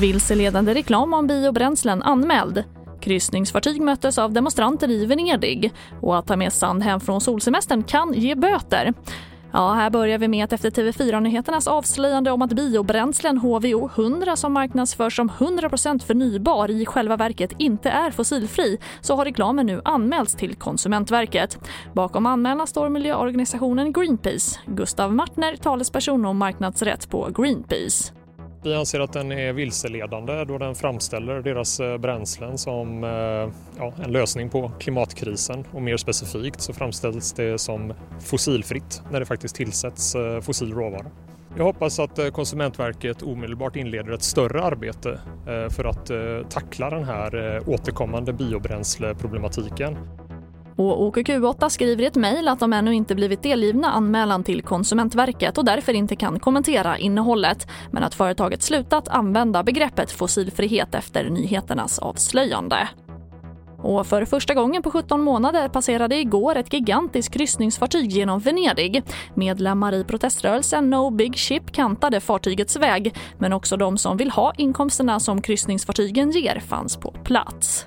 Vilseledande reklam om biobränslen anmäld. Kryssningsfartyg möttes av demonstranter i Venedig och att ta med sand hem från solsemestern kan ge böter. Ja, här börjar vi med att efter TV4-nyheternas avslöjande om att biobränslen HVO 100 som marknadsförs som 100% förnybar i själva verket inte är fossilfri så har reklamen nu anmälts till Konsumentverket. Bakom anmälan står miljöorganisationen Greenpeace. Gustav Martner, talesperson om marknadsrätt på Greenpeace. Vi anser att den är vilseledande då den framställer deras eh, bränslen som eh, ja, en lösning på klimatkrisen och mer specifikt så framställs det som fossilfritt när det faktiskt tillsätts eh, fossil råvara. Jag hoppas att Konsumentverket omedelbart inleder ett större arbete för att tackla den här återkommande biobränsleproblematiken. Och OKQ8 skriver i ett mejl att de ännu inte blivit delgivna anmälan till Konsumentverket och därför inte kan kommentera innehållet, men att företaget slutat använda begreppet fossilfrihet efter nyheternas avslöjande. Och för första gången på 17 månader passerade igår ett gigantiskt kryssningsfartyg genom Venedig. Medlemmar i proteströrelsen No Big Ship kantade fartygets väg men också de som vill ha inkomsterna som kryssningsfartygen ger fanns på plats.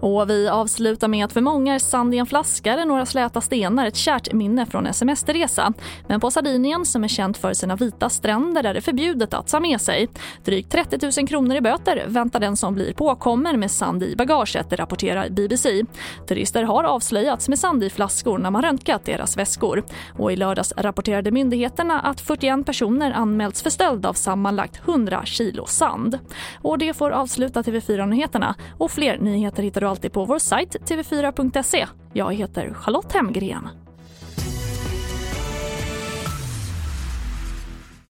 Och vi avslutar med att för många är sand i en flaska eller några släta stenar ett kärt minne från en semesterresa. Men på Sardinien, som är känt för sina vita stränder, är det förbjudet att ta med sig. Drygt 30 000 kronor i böter väntar den som blir påkommen med sand i bagaget, rapporterar BBC. Turister har avslöjats med sand i flaskor när man röntgat deras väskor. Och i lördags rapporterade myndigheterna att 41 personer anmälts för stöld av sammanlagt 100 kilo sand. Och det får avsluta TV4-nyheterna. Och fler nyheter hittar du alltid på vår sajt tv4.se. Jag heter Charlotte Hemgren.